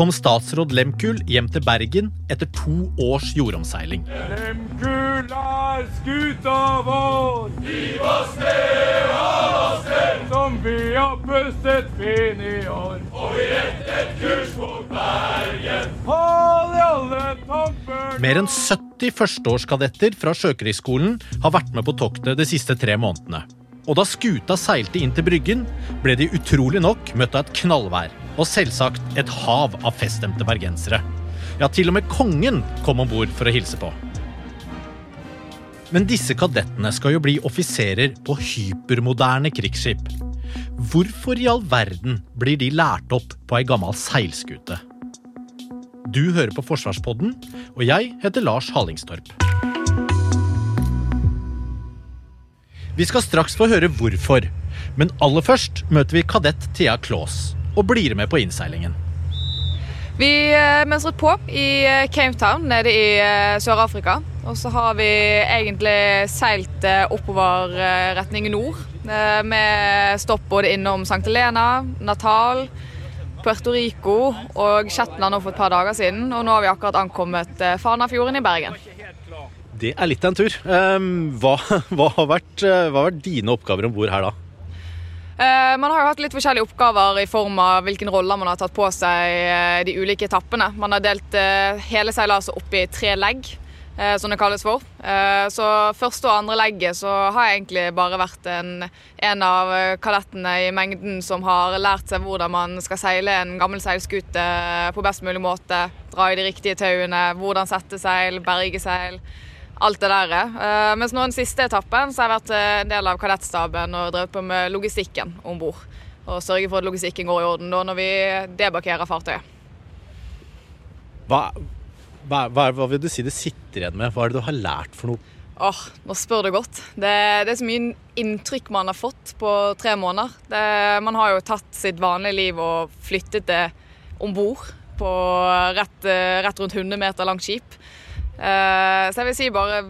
kom statsråd Lehmkuhl hjem til Bergen etter to års jordomseiling. Lehmkuhl er skuta vår, Giv oss sted, av oss sted, som vi har pustet fin i år. og vi rettet kurs mot Bergen. Hold i alle tamper Mer enn 70 førsteårskadetter fra Sjøkrigsskolen har vært med på toktet de siste tre månedene. Og da skuta seilte inn til Bryggen, ble de utrolig nok møtt av et knallvær. Og selvsagt et hav av feststemte bergensere. Ja, til og med kongen kom om bord for å hilse på. Men disse kadettene skal jo bli offiserer på hypermoderne krigsskip. Hvorfor i all verden blir de lært opp på ei gammel seilskute? Du hører på Forsvarspodden, og jeg heter Lars Halingstorp. Vi skal straks få høre hvorfor, men aller først møter vi kadett Thea Claus og blir med på innseilingen. Vi eh, mønstret på i eh, Cape Town nede i eh, Sør-Afrika. Og så har vi egentlig seilt oppover retning nord. Med stopp både innom St. Helena, Natal, Puerto Rico og Shetland for et par dager siden. Og nå har vi akkurat ankommet Fanafjorden i Bergen. Det er litt av en tur. Ehm, hva, hva, har vært, hva har vært dine oppgaver om bord her, da? Eh, Man har jo hatt litt forskjellige oppgaver i form av hvilken roller man har tatt på seg eh, de ulike etappene. Man har delt eh, hele seilaset opp i tre legg, som det kalles for. Så første og andre legget så har jeg egentlig bare vært en, en av kadettene i mengden som har lært seg hvordan man skal seile en gammel seilskute på best mulig måte. Dra i de riktige tauene, hvordan sette seil, berge seil alt det der. Uh, mens nå den siste etappen så har jeg vært eh, en del av kadettstaben og drevet på med logistikken om bord. Og sørge for at logistikken går i orden da når vi debarkerer fartøyet. Hva, hva, hva, hva vil du si du sitter igjen med? Hva er det du har lært for noe? Åh, nå spør du godt. Det, det er så mye inntrykk man har fått på tre måneder. Det, man har jo tatt sitt vanlige liv og flyttet det om bord på rett, rett rundt 100 meter langt skip. Eh, så jeg vil si bare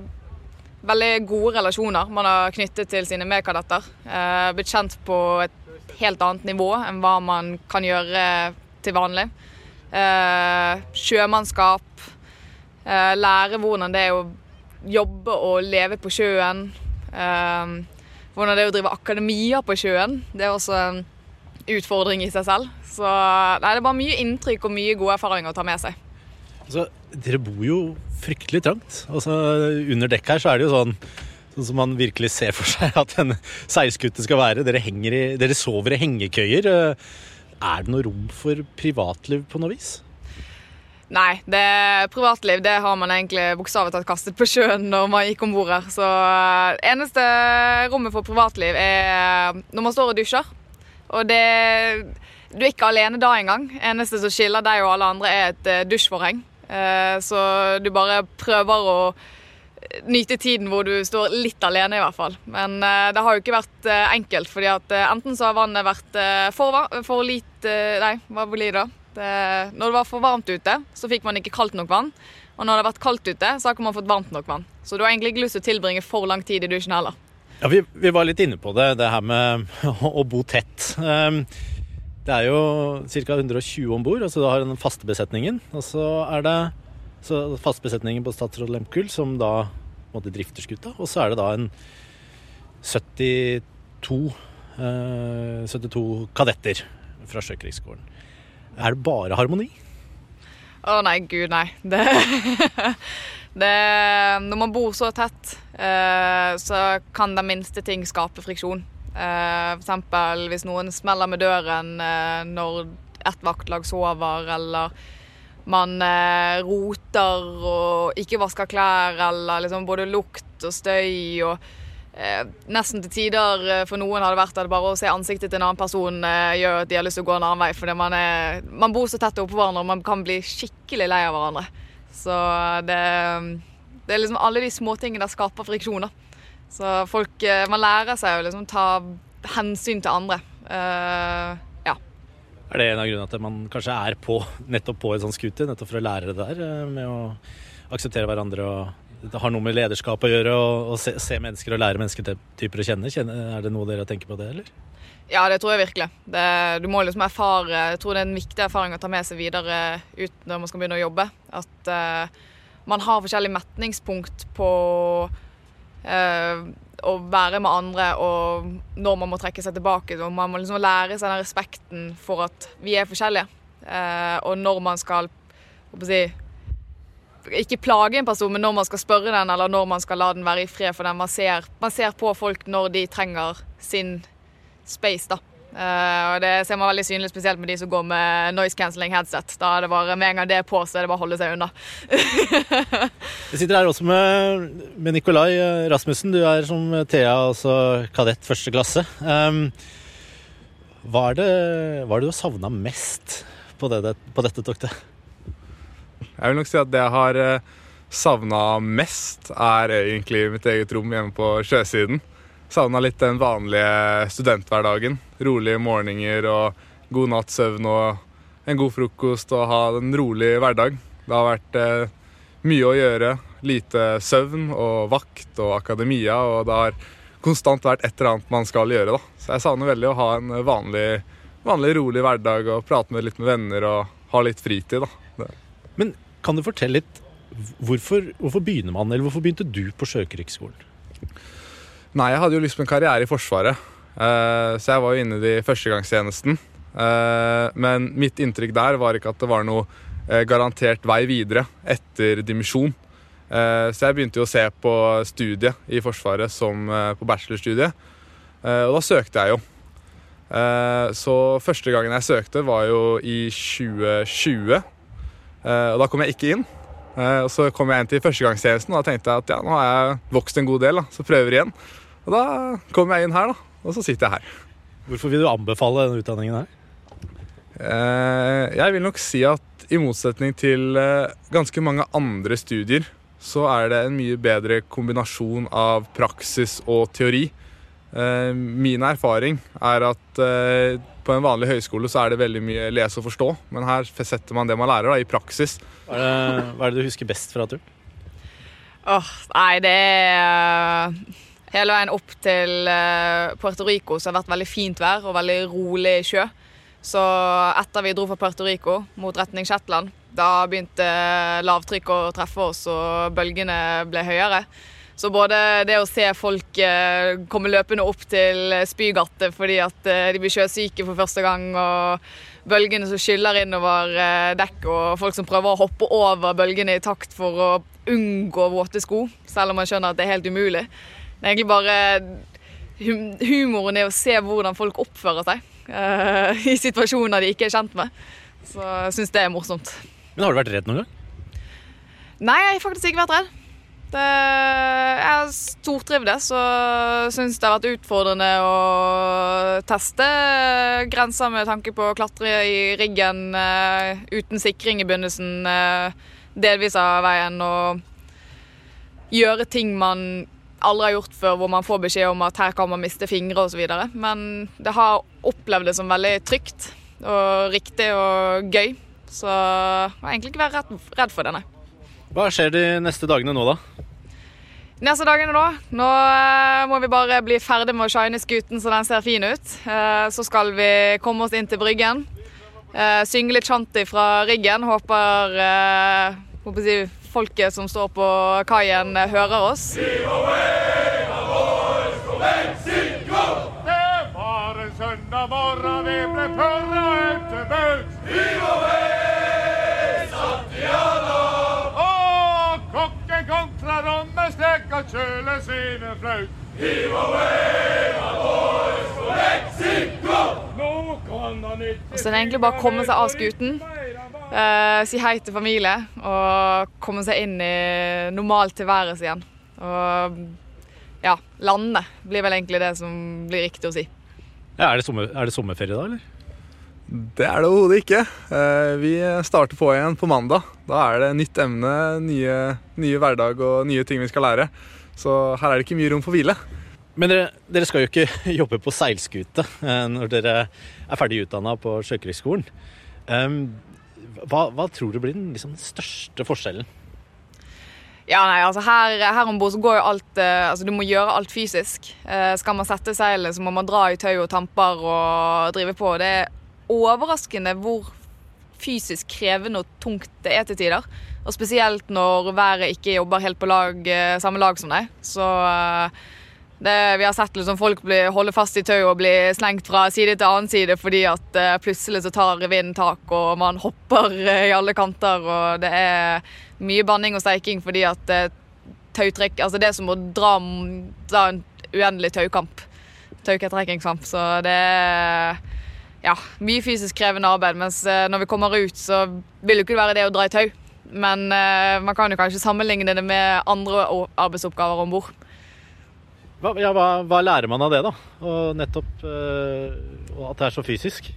veldig gode relasjoner man har knyttet til sine medkadetter. Eh, blitt kjent på et helt annet nivå enn hva man kan gjøre til vanlig. Eh, sjømannskap. Lære hvordan det er å jobbe og leve på sjøen. Hvordan det er å drive akademia på sjøen. Det er også en utfordring i seg selv. Så nei, det er bare mye inntrykk og mye gode erfaringer å ta med seg. Altså, dere bor jo fryktelig trangt. Altså, under dekk her så er det jo sånn Sånn som man virkelig ser for seg at en seilskute skal være. Dere, i, dere sover i hengekøyer. Eh, Er det noe rom for privatliv på noe vis? Nei, det privatliv det har man egentlig bokstavelig talt kastet på sjøen når man gikk om bord her. Så eh, eneste rommet for privatliv er når man står og dusjer. Og det Du er ikke alene da engang. Eneste som skiller deg og alle andre, er et eh, dusjforheng. Eh, Så du bare prøver å nyte tiden hvor du står litt alene, i hvert fall. Men eh, det har jo ikke vært eh, enkelt, fordi at enten så har vannet vært for, for lite Nei, hva blir det da? Det, når det var for varmt ute, så fikk man ikke kaldt nok vann. Og når det har vært kaldt ute, så har ikke man fått varmt nok vann. Så du har egentlig ikke lyst til å tilbringe for lang tid i dusjen heller. Ja, vi, vi var litt inne på det, det her med å, bo tett. Det er jo ca. 120 om bord, altså du har den faste besetningen. Og så er det så fastbesetningen på Statsråd Lehmkuhl, som da måtte drifter skuta. Og så er det da en 72, eh, 72 kadetter fra Sjøkrigsskolen. Er det bare harmoni? Å nei, gud nei. Det, det, når man bor så tett, eh, så kan den minste ting skape friksjon. Eh, eksempel hvis noen smeller med døren eh, når ett vaktlag sover, eller man eh, roter og ikke vasker klær, eller liksom både lukt og støy og Nesten til tider for noen har det vært at bare å se ansiktet til en annen person gjør at de har lyst til å gå en annen vei. Fordi man, er, man bor så tett oppå hverandre og man kan bli skikkelig lei av hverandre. Så det, det er liksom alle de småtingene der skaper friksjon. Så folk eh, Man lærer seg å liksom ta hensyn til andre. Uh, ja. Er det en av grunnene til at man kanskje er på nettopp på en sånn scooter? Nettopp for å lære det der, eh, med å akseptere hverandre og det har noe med lederskap å gjøre og se, se, mennesker og lære mennesketyper å kjenne. kjenne. Er det noe dere tenker på det, eller? Ja, det tror jeg virkelig. Det, du må liksom erfare Jeg tror det er en viktig erfaring å ta med seg videre ut når man skal begynne å jobbe. At uh, man har forskjellige metningspunkt på å være med andre og når man må trekke seg tilbake. Og man må liksom lære seg den respekten for at vi er forskjellige. Uh, og når man skal si, ikke plage en person, men når man skal spørre den, eller når man skal la den være i fred for den. Man ser, man ser på folk når de trenger sin space, da. Uh, og Det ser man veldig synlig spesielt med de som går med noise cancelling headset. Da er det bare, Med en gang det er på, så er det bare å holde seg unna. Vi sitter her også med, med Nikolai eh, Rasmussen. Du er som Thea, altså kadett første klasse. Um, hva, er det, hva er det du har savna mest på, det, på, dette toktet? Jeg vil nok si at det jeg har eh, savna mest, er egentlig mitt eget rom hjemme på sjøsiden. Savna litt den vanlige studenthverdagen. Rolige morgener og god natts søvn og en god frokost og ha en rolig hverdag. Det har vært eh, mye å gjøre. Lite søvn og vakt og akademia, og det har konstant vært et eller annet man skal gjøre. da. Så jeg savner veldig å ha en vanlig, vanlig rolig hverdag og prate med litt med venner og ha litt fritid. da. Men kan du fortelle litt hvorfor, hvorfor begynner man, eller hvorfor begynte du på Sjøkrigsskolen? Nei, jeg hadde jo lyst på en karriere i Forsvaret. Uh, så jeg var jo inne i førstegangstjenesten. Uh, men mitt inntrykk der var ikke at det var noe uh, garantert vei videre etter dimisjon. så jeg begynte jo å se på studiet i Forsvaret som på bachelorstudiet. og da søkte jeg jo. så første gangen jeg søkte, var jo i 2020. og da kom jeg ikke inn. og så kom jeg inn til førstegangstjenesten, og da tenkte jeg at ja, nå har jeg vokst en god del, da, så prøver igjen. Og da kommer jeg inn her, da. Og så sitter jeg her. Hvorfor vil du anbefale denne utdanningen her? Eh, jeg vil nok si at i motsetning til eh, ganske mange andre studier, så er det en mye bedre kombinasjon av praksis og teori. Eh, min erfaring er at på en vanlig høyskole så er det veldig mye lese og forstå, men her setter man det man lærer, da, i praksis. Hva er, det, hva er det du husker best fra turen? Åh, oh, nei, det er hele veien opp til uh, Puerto Rico så har vært veldig fint vær og veldig rolig sjø. Så etter vi dro fra Puerto Rico mot retning Shetland, da begynte lavtrykk å treffe oss og bølgene ble høyere. Så både det å se folk uh, komme løpende opp til Spygattet fordi at de blir sjøsyke for første gang, og bølgene som skyller innover dekk, og folk som prøver å hoppe over bølgene i takt for å unngå våte sko, selv om man skjønner at det er helt umulig. Det er egentlig bare humoren i å se hvordan folk oppfører seg uh, i situasjoner de ikke er kjent med. Så jeg syns det er morsomt. Men har du vært redd noen gang? Nei, jeg har faktisk ikke vært redd. Det, jeg har stortrivdes og syns det har vært utfordrende å teste grenser med tanke på å klatre i riggen uh, uten sikring i begynnelsen, uh, delvis av veien, og gjøre ting man aldri har gjort før, hvor man får beskjed om at her kan man miste fingre osv. Men det har opplevd det som veldig trygt og riktig og gøy. Så jeg har egentlig ikke vært redd for det, nei. Hva skjer de neste dagene nå, da? Neste dagene nå? Nå uh, må vi bare bli ferdig med å shine skuten så den ser fin ut. Uh, så skal vi komme oss inn til Bryggen. Uh, synge litt shanty fra riggen. Håper, håper folket som står på kaien, hører oss. Og så er det egentlig bare å komme seg av skuten. Uh, si hei til familie og komme seg inn i normal tilværelse igjen. Og ja, lande blir vel egentlig det som blir riktig å si. Ja, er, det sommer, er, det sommerferie da, eller? Det er det overhodet ikke. Eh, vi starter på igjen på mandag. Da er det nytt emne, nye, nye hverdag og nye ting vi skal lære. Så her er det ikke mye rom for hvile. Men dere, dere skal jo ikke jobbe på seilskute eh, når dere er ferdig utdanna på Sjøkrigsskolen. Hva, hva, tror du blir den liksom, største forskjellen? Ja, nei, altså Her, her om bord så går jo alt eh, altså Du må gjøre alt fysisk. Eh, skal man sette seilet, så må man dra i tau og tamper og drive på. Det er overraskende hvor fysisk krevende og tungt det er til tider. Og spesielt når været ikke jobber helt på lag, eh, samme lag som deg. Så eh, det, vi har sett liksom folk bli, holde fast i tau og bli slengt fra side til annen side fordi at uh, plutselig så tar vinden tak og man hopper uh, i alle kanter. Og det er mye banning og steiking fordi at uh, tautrekk Altså det er som å dra, dra en uendelig taukamp. Tauketrekkingskamp. Så det er ja, mye fysisk krevende arbeid. Mens når vi kommer ut, så vil jo ikke det være det å dra i tau. Men man kan jo kanskje sammenligne det med andre arbeidsoppgaver om bord. Hva, ja, hva, hva, lærer man av det, da? Og nettopp øh, at det er så fysisk?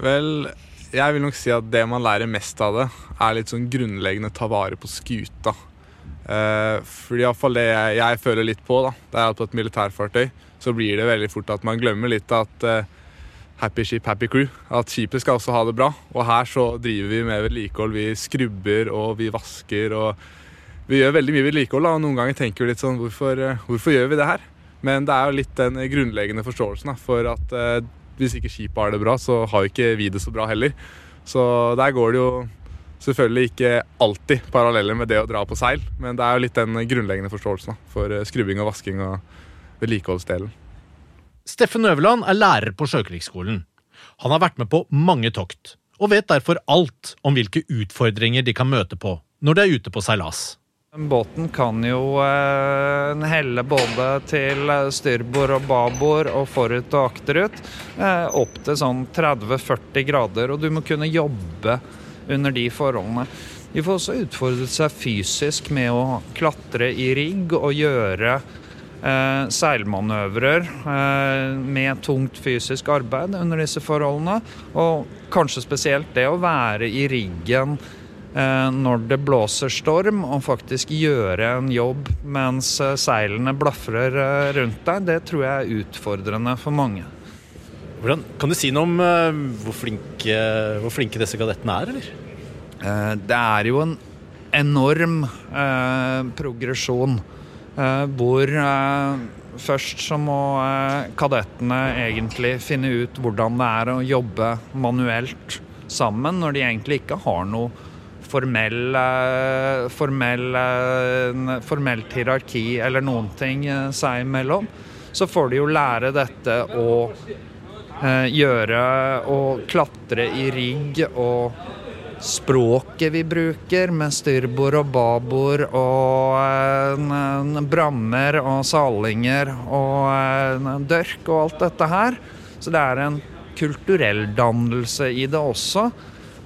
Vel, jeg vil nok si at det man lærer mest av det, er litt sånn grunnleggende ta vare på skuta. Eh, fordi iallfall det jeg, jeg, føler litt på, da, det er at på et militærfartøy så blir det veldig fort at man glemmer litt at eh, happy ship, happy crew. At skipet skal også ha det bra. Og her så driver vi med vedlikehold. Vi skrubber og vi vasker og vi gjør veldig mye vedlikehold, og noen ganger tenker vi litt sånn hvorfor, eh, hvorfor, gjør vi det her? Men det er jo litt den grunnleggende forståelsen da, for at eh, hvis ikke skipet har det bra, så har jo ikke vi det så bra heller. Så der går det jo selvfølgelig ikke alltid paralleller med det å dra på seil, men det er jo litt den grunnleggende forståelsen da, for eh, skrubbing og vasking og vedlikeholdsdelen. Steffen Øverland er lærer på Sjøkrigsskolen. Han har vært med på mange tokt, og vet derfor alt om hvilke utfordringer de kan møte på når de er ute på seilas. Båten kan jo eh, helle både til styrbord og babord og forut og akterut. Eh, opp til sånn 30-40 grader, og du må kunne jobbe under de forholdene. De får også utfordret seg fysisk med å klatre i rigg og gjøre eh, seilmanøvrer eh, med tungt fysisk arbeid under disse forholdene. Og kanskje spesielt det å være i riggen Eh, når det blåser storm, og faktisk gjøre en jobb mens eh, seilene blafrer eh, rundt deg, det tror jeg er utfordrende for mange. Hvordan, kan du si noe om hvor flinke, hvor flinke disse kadettene er, eller? Det er jo en enorm eh, progresjon. Eh, hvor eh, først så må kadettene egentlig finne ut hvordan det er å jobbe manuelt sammen, når de egentlig ikke har noe formell, formell, formelt hierarki eller noen ting eh, seg imellom, så får de jo lære dette å eh, gjøre og klatre i rigg og språket vi bruker med styrbord og babord og eh, brammer og salinger og dørk og alt dette her. Så det er en kulturell dannelse i det også.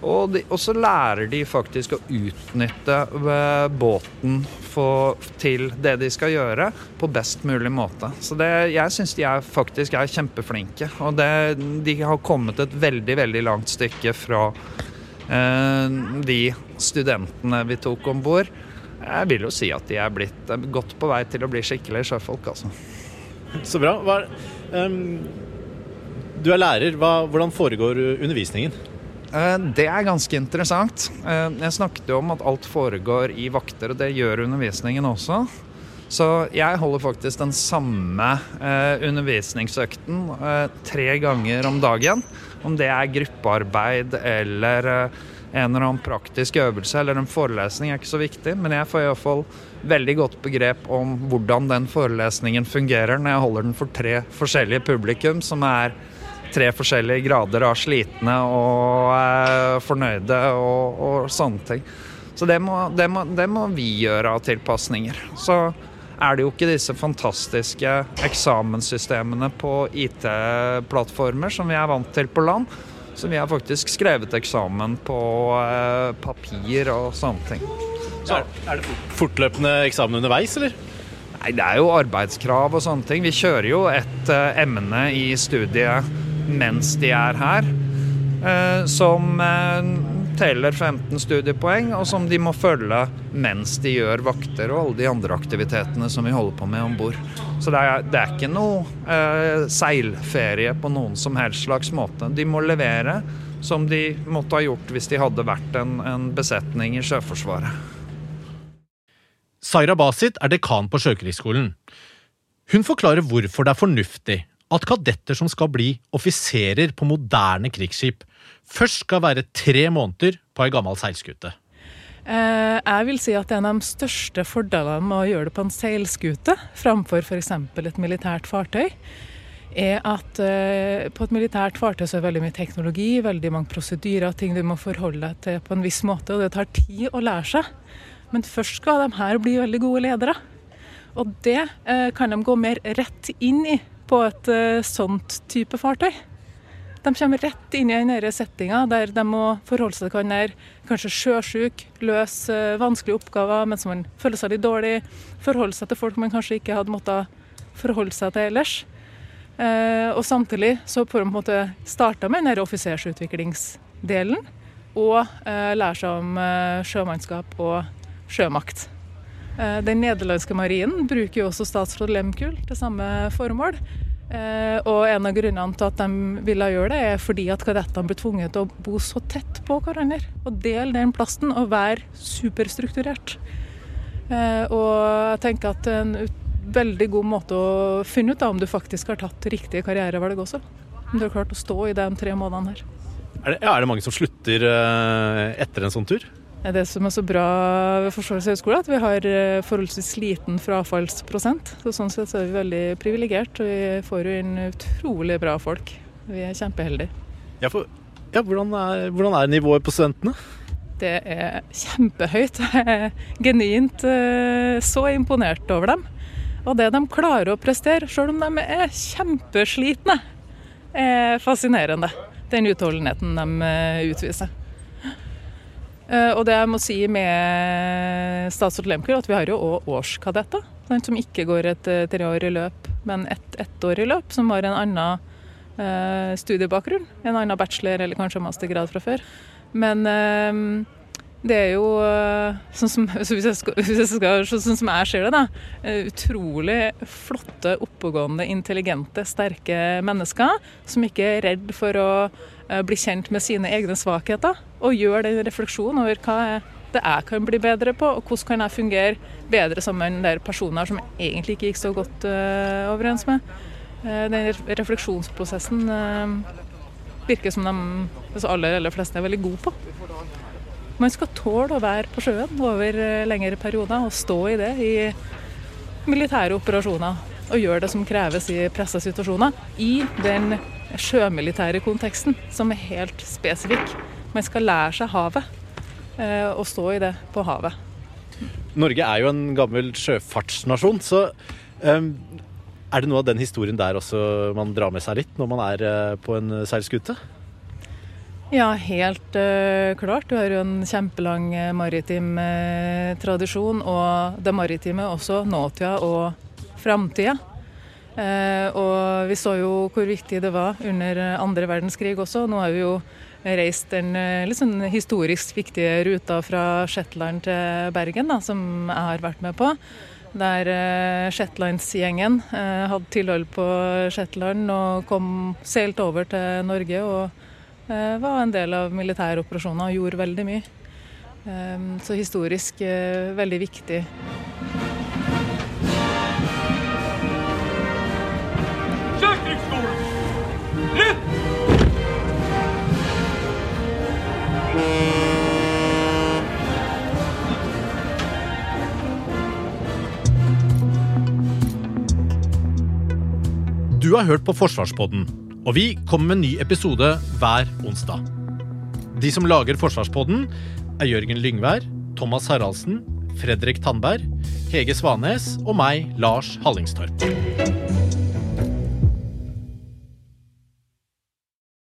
Og, de, og, så lærer de faktisk å utnytte eh, båten for, til det de skal gjøre, på best mulig måte. Så det, jeg syns de er faktisk er kjempeflinke. Og det, de har kommet et veldig, veldig langt stykke fra eh, de studentene vi tok om bord. Jeg vil jo si at de er blitt er godt på vei til å bli skikkelige sjøfolk, altså. Så bra. Hva, um, du er lærer. Hva, hvordan foregår undervisningen? Eh, det er ganske interessant. Eh, jeg snakket jo om at alt foregår i vakter, og det gjør undervisningen også. Så jeg holder faktisk den samme eh, undervisningsøkten tre ganger om dagen. Om det er gruppearbeid eller en eller annen praktisk øvelse eller en forelesning er ikke så viktig, men jeg får iallfall veldig godt begrep om hvordan den forelesningen fungerer når jeg holder den for tre forskjellige publikum, som er tre forskjellige grader av slitne og eh, fornøyde og, og, sånne ting. Så det må, det, må, det må, vi gjøre av tilpasninger. Så er det jo ikke disse fantastiske eksamenssystemene på IT-plattformer som vi er vant til på land. Så vi har faktisk skrevet eksamen på eh, papir og sånne ting. Så. Er det fortløpende eksamen underveis, eller? Nei, det er jo arbeidskrav og sånne ting. Vi kjører jo et eh, emne i studiet mens de er her. eh, som eh, teller 15 studiepoeng, og som de må følge mens de gjør vakter og alle de andre aktivitetene som vi holder på med om bord. Så det er, det er, ikke noe eh, seilferie på noen som helst slags måte. De må levere som de måtte ha gjort hvis de hadde vært en, en besetning i Sjøforsvaret. Saira Basit er dekan på Sjøkrigsskolen. Hun forklarer hvorfor det er fornuftig at kadetter som skal bli offiserer på moderne krigsskip, først skal være tre måneder på ei gammel seilskute. Eh, jeg vil si at en av de største fordelene med å gjøre det på en seilskute framfor f.eks. et militært fartøy, er at eh, på et militært fartøy så er det veldig mye teknologi, veldig mange prosedyrer, ting du må forholde deg til på en viss måte, og det tar tid å lære seg. Men først skal de her bli veldig gode ledere. Og det eh, kan de gå mer rett inn i på et uh, sånt type fartøy. De kommer rett inn i den settinga der de må forholde seg til hverandre. Kanskje sjøsjuk, løse uh, vanskelige oppgaver mens man føler seg litt dårlig. Forholde seg til folk man kanskje ikke hadde måttet forholde seg til ellers. Uh, og samtidig så får de på en måte starta med den offisersutviklingsdelen. Og lære seg om sjømannskap og sjømakt. Eh, den nederlandske marinen bruker jo også statsråd Lehmkuhl til samme formål. Eh, og en av grunnene til at de ville gjøre det, er fordi at kadettene ble tvunget til å bo så tett på hverandre. Og dele den plassen og være superstrukturert. Eh, og jeg tenker at en veldig god måte å finne ut da, om du faktisk har tatt riktige karrierevalg også. Om du har klart å stå i de tre månedene her. Er det, er det mange som slutter etter en sånn tur? Det som er så bra ved Forsvarets høgskole, er at vi har eh, forholdsvis liten frafallsprosent. Så sånn sett så er vi veldig privilegert, og vi får jo inn utrolig bra folk. Vi er kjempeheldige. Ja, for, ja, hvordan, er, hvordan, er, nivået på studentene? Det er kjempehøyt. Jeg er genuint eh, så imponert over dem. Og det de klarer å prestere, sjøl om de er kjempeslitne, er fascinerende. Den utholdenheten de eh, utviser. Eh, og det jeg må si med statsråd Lemker, at vi har jo òg årskadetter. Som ikke går et eh, treårig løp, men et ettårig løp, som har en annen eh, studiebakgrunn. En annen bachelor eller kanskje mastergrad fra før. Men det er jo sånn som, hvis jeg skal, hvis jeg skal, sånn som jeg ser det, da, utrolig flotte, oppegående, intelligente, sterke mennesker som ikke er redd for å bli kjent med sine egne svakheter og gjøre den refleksjonen over hva det jeg kan bli bedre på, og hvordan kan jeg fungere bedre sammen med personer som jeg egentlig ikke gikk så godt uh, overens med. Uh, den refleksjonsprosessen virker som de altså aller, aller fleste er veldig gode på. Man skal tåle å være på sjøen over lengre perioder og stå i det i militære operasjoner. Og gjøre det som kreves i pressa situasjoner i den sjømilitære konteksten, som er helt spesifikk. Man skal lære seg havet, eh, og stå i det på havet. Norge er jo en gammel sjøfartsnasjon, så um, er det noe av den historien der også man drar med seg litt når man er uh, på en seilskute? Ja, helt uh, klart. Du har jo en kjempelang maritim uh, tradisjon, og det maritime også nåtida og framtida. Eh, og vi så jo hvor viktig det var under andre verdenskrig også. Nå har vi jo reist den eh, litt sånn historisk viktige ruta fra Shetland til Bergen, da, som jeg har vært med på. Der uh, Shetlandsgjengen hadde tilhold på Shetland og kom seilt over til Norge og var en del av militære operasjoner og gjorde veldig mye. Så historisk veldig viktig. Du har hørt på Forsvarspodden, og vi kommer med en ny episode hver onsdag. De som lager Forsvarspodden, er Jørgen Lyngvær, Thomas Haraldsen, Fredrik Tandberg, Hege Svanes og meg, Lars Hallingstorp.